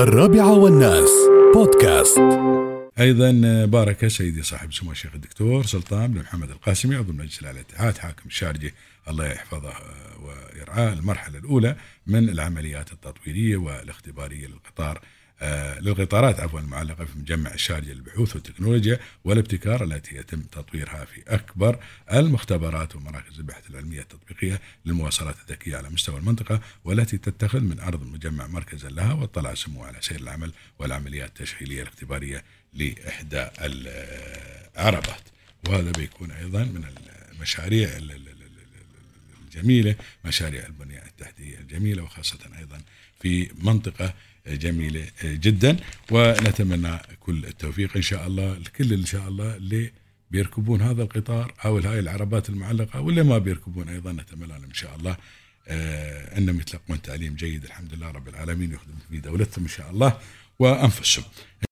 الرابعة والناس. بودكاست. أيضا بارك سيدي صاحب سمو الشيخ الدكتور سلطان بن محمد القاسمي عضو مجلس الاعلى الاتحاد حاكم الشارجة. الله يحفظه ويرعاه. المرحلة الأولى من العمليات التطويرية والاختبارية للقطار للقطارات عفوا المعلقة في مجمع الشارجة للبحوث والتكنولوجيا والابتكار التي يتم تطويرها في أكبر المختبرات ومراكز البحث العلمية التطبيقية للمواصلات الذكية على مستوى المنطقة والتي تتخذ من أرض المجمع مركزا لها واطلع سموه على سير العمل والعمليات التشغيلية الاختبارية لإحدى العربات. وهذا بيكون أيضا من المشاريع الجميله مشاريع البنية التحتية الجميله وخاصة أيضا في منطقة جميلة جدا. ونتمنى كل التوفيق إن شاء الله الكل إن شاء الله اللي بيركبون هذا القطار أو هاي العربات المعلقة واللي ما بيركبون أيضا. نتمنى إن شاء الله آه إنهم يتلقون تعليم جيد الحمد لله رب العالمين يخدم في دولتهم إن شاء الله وأنفسهم.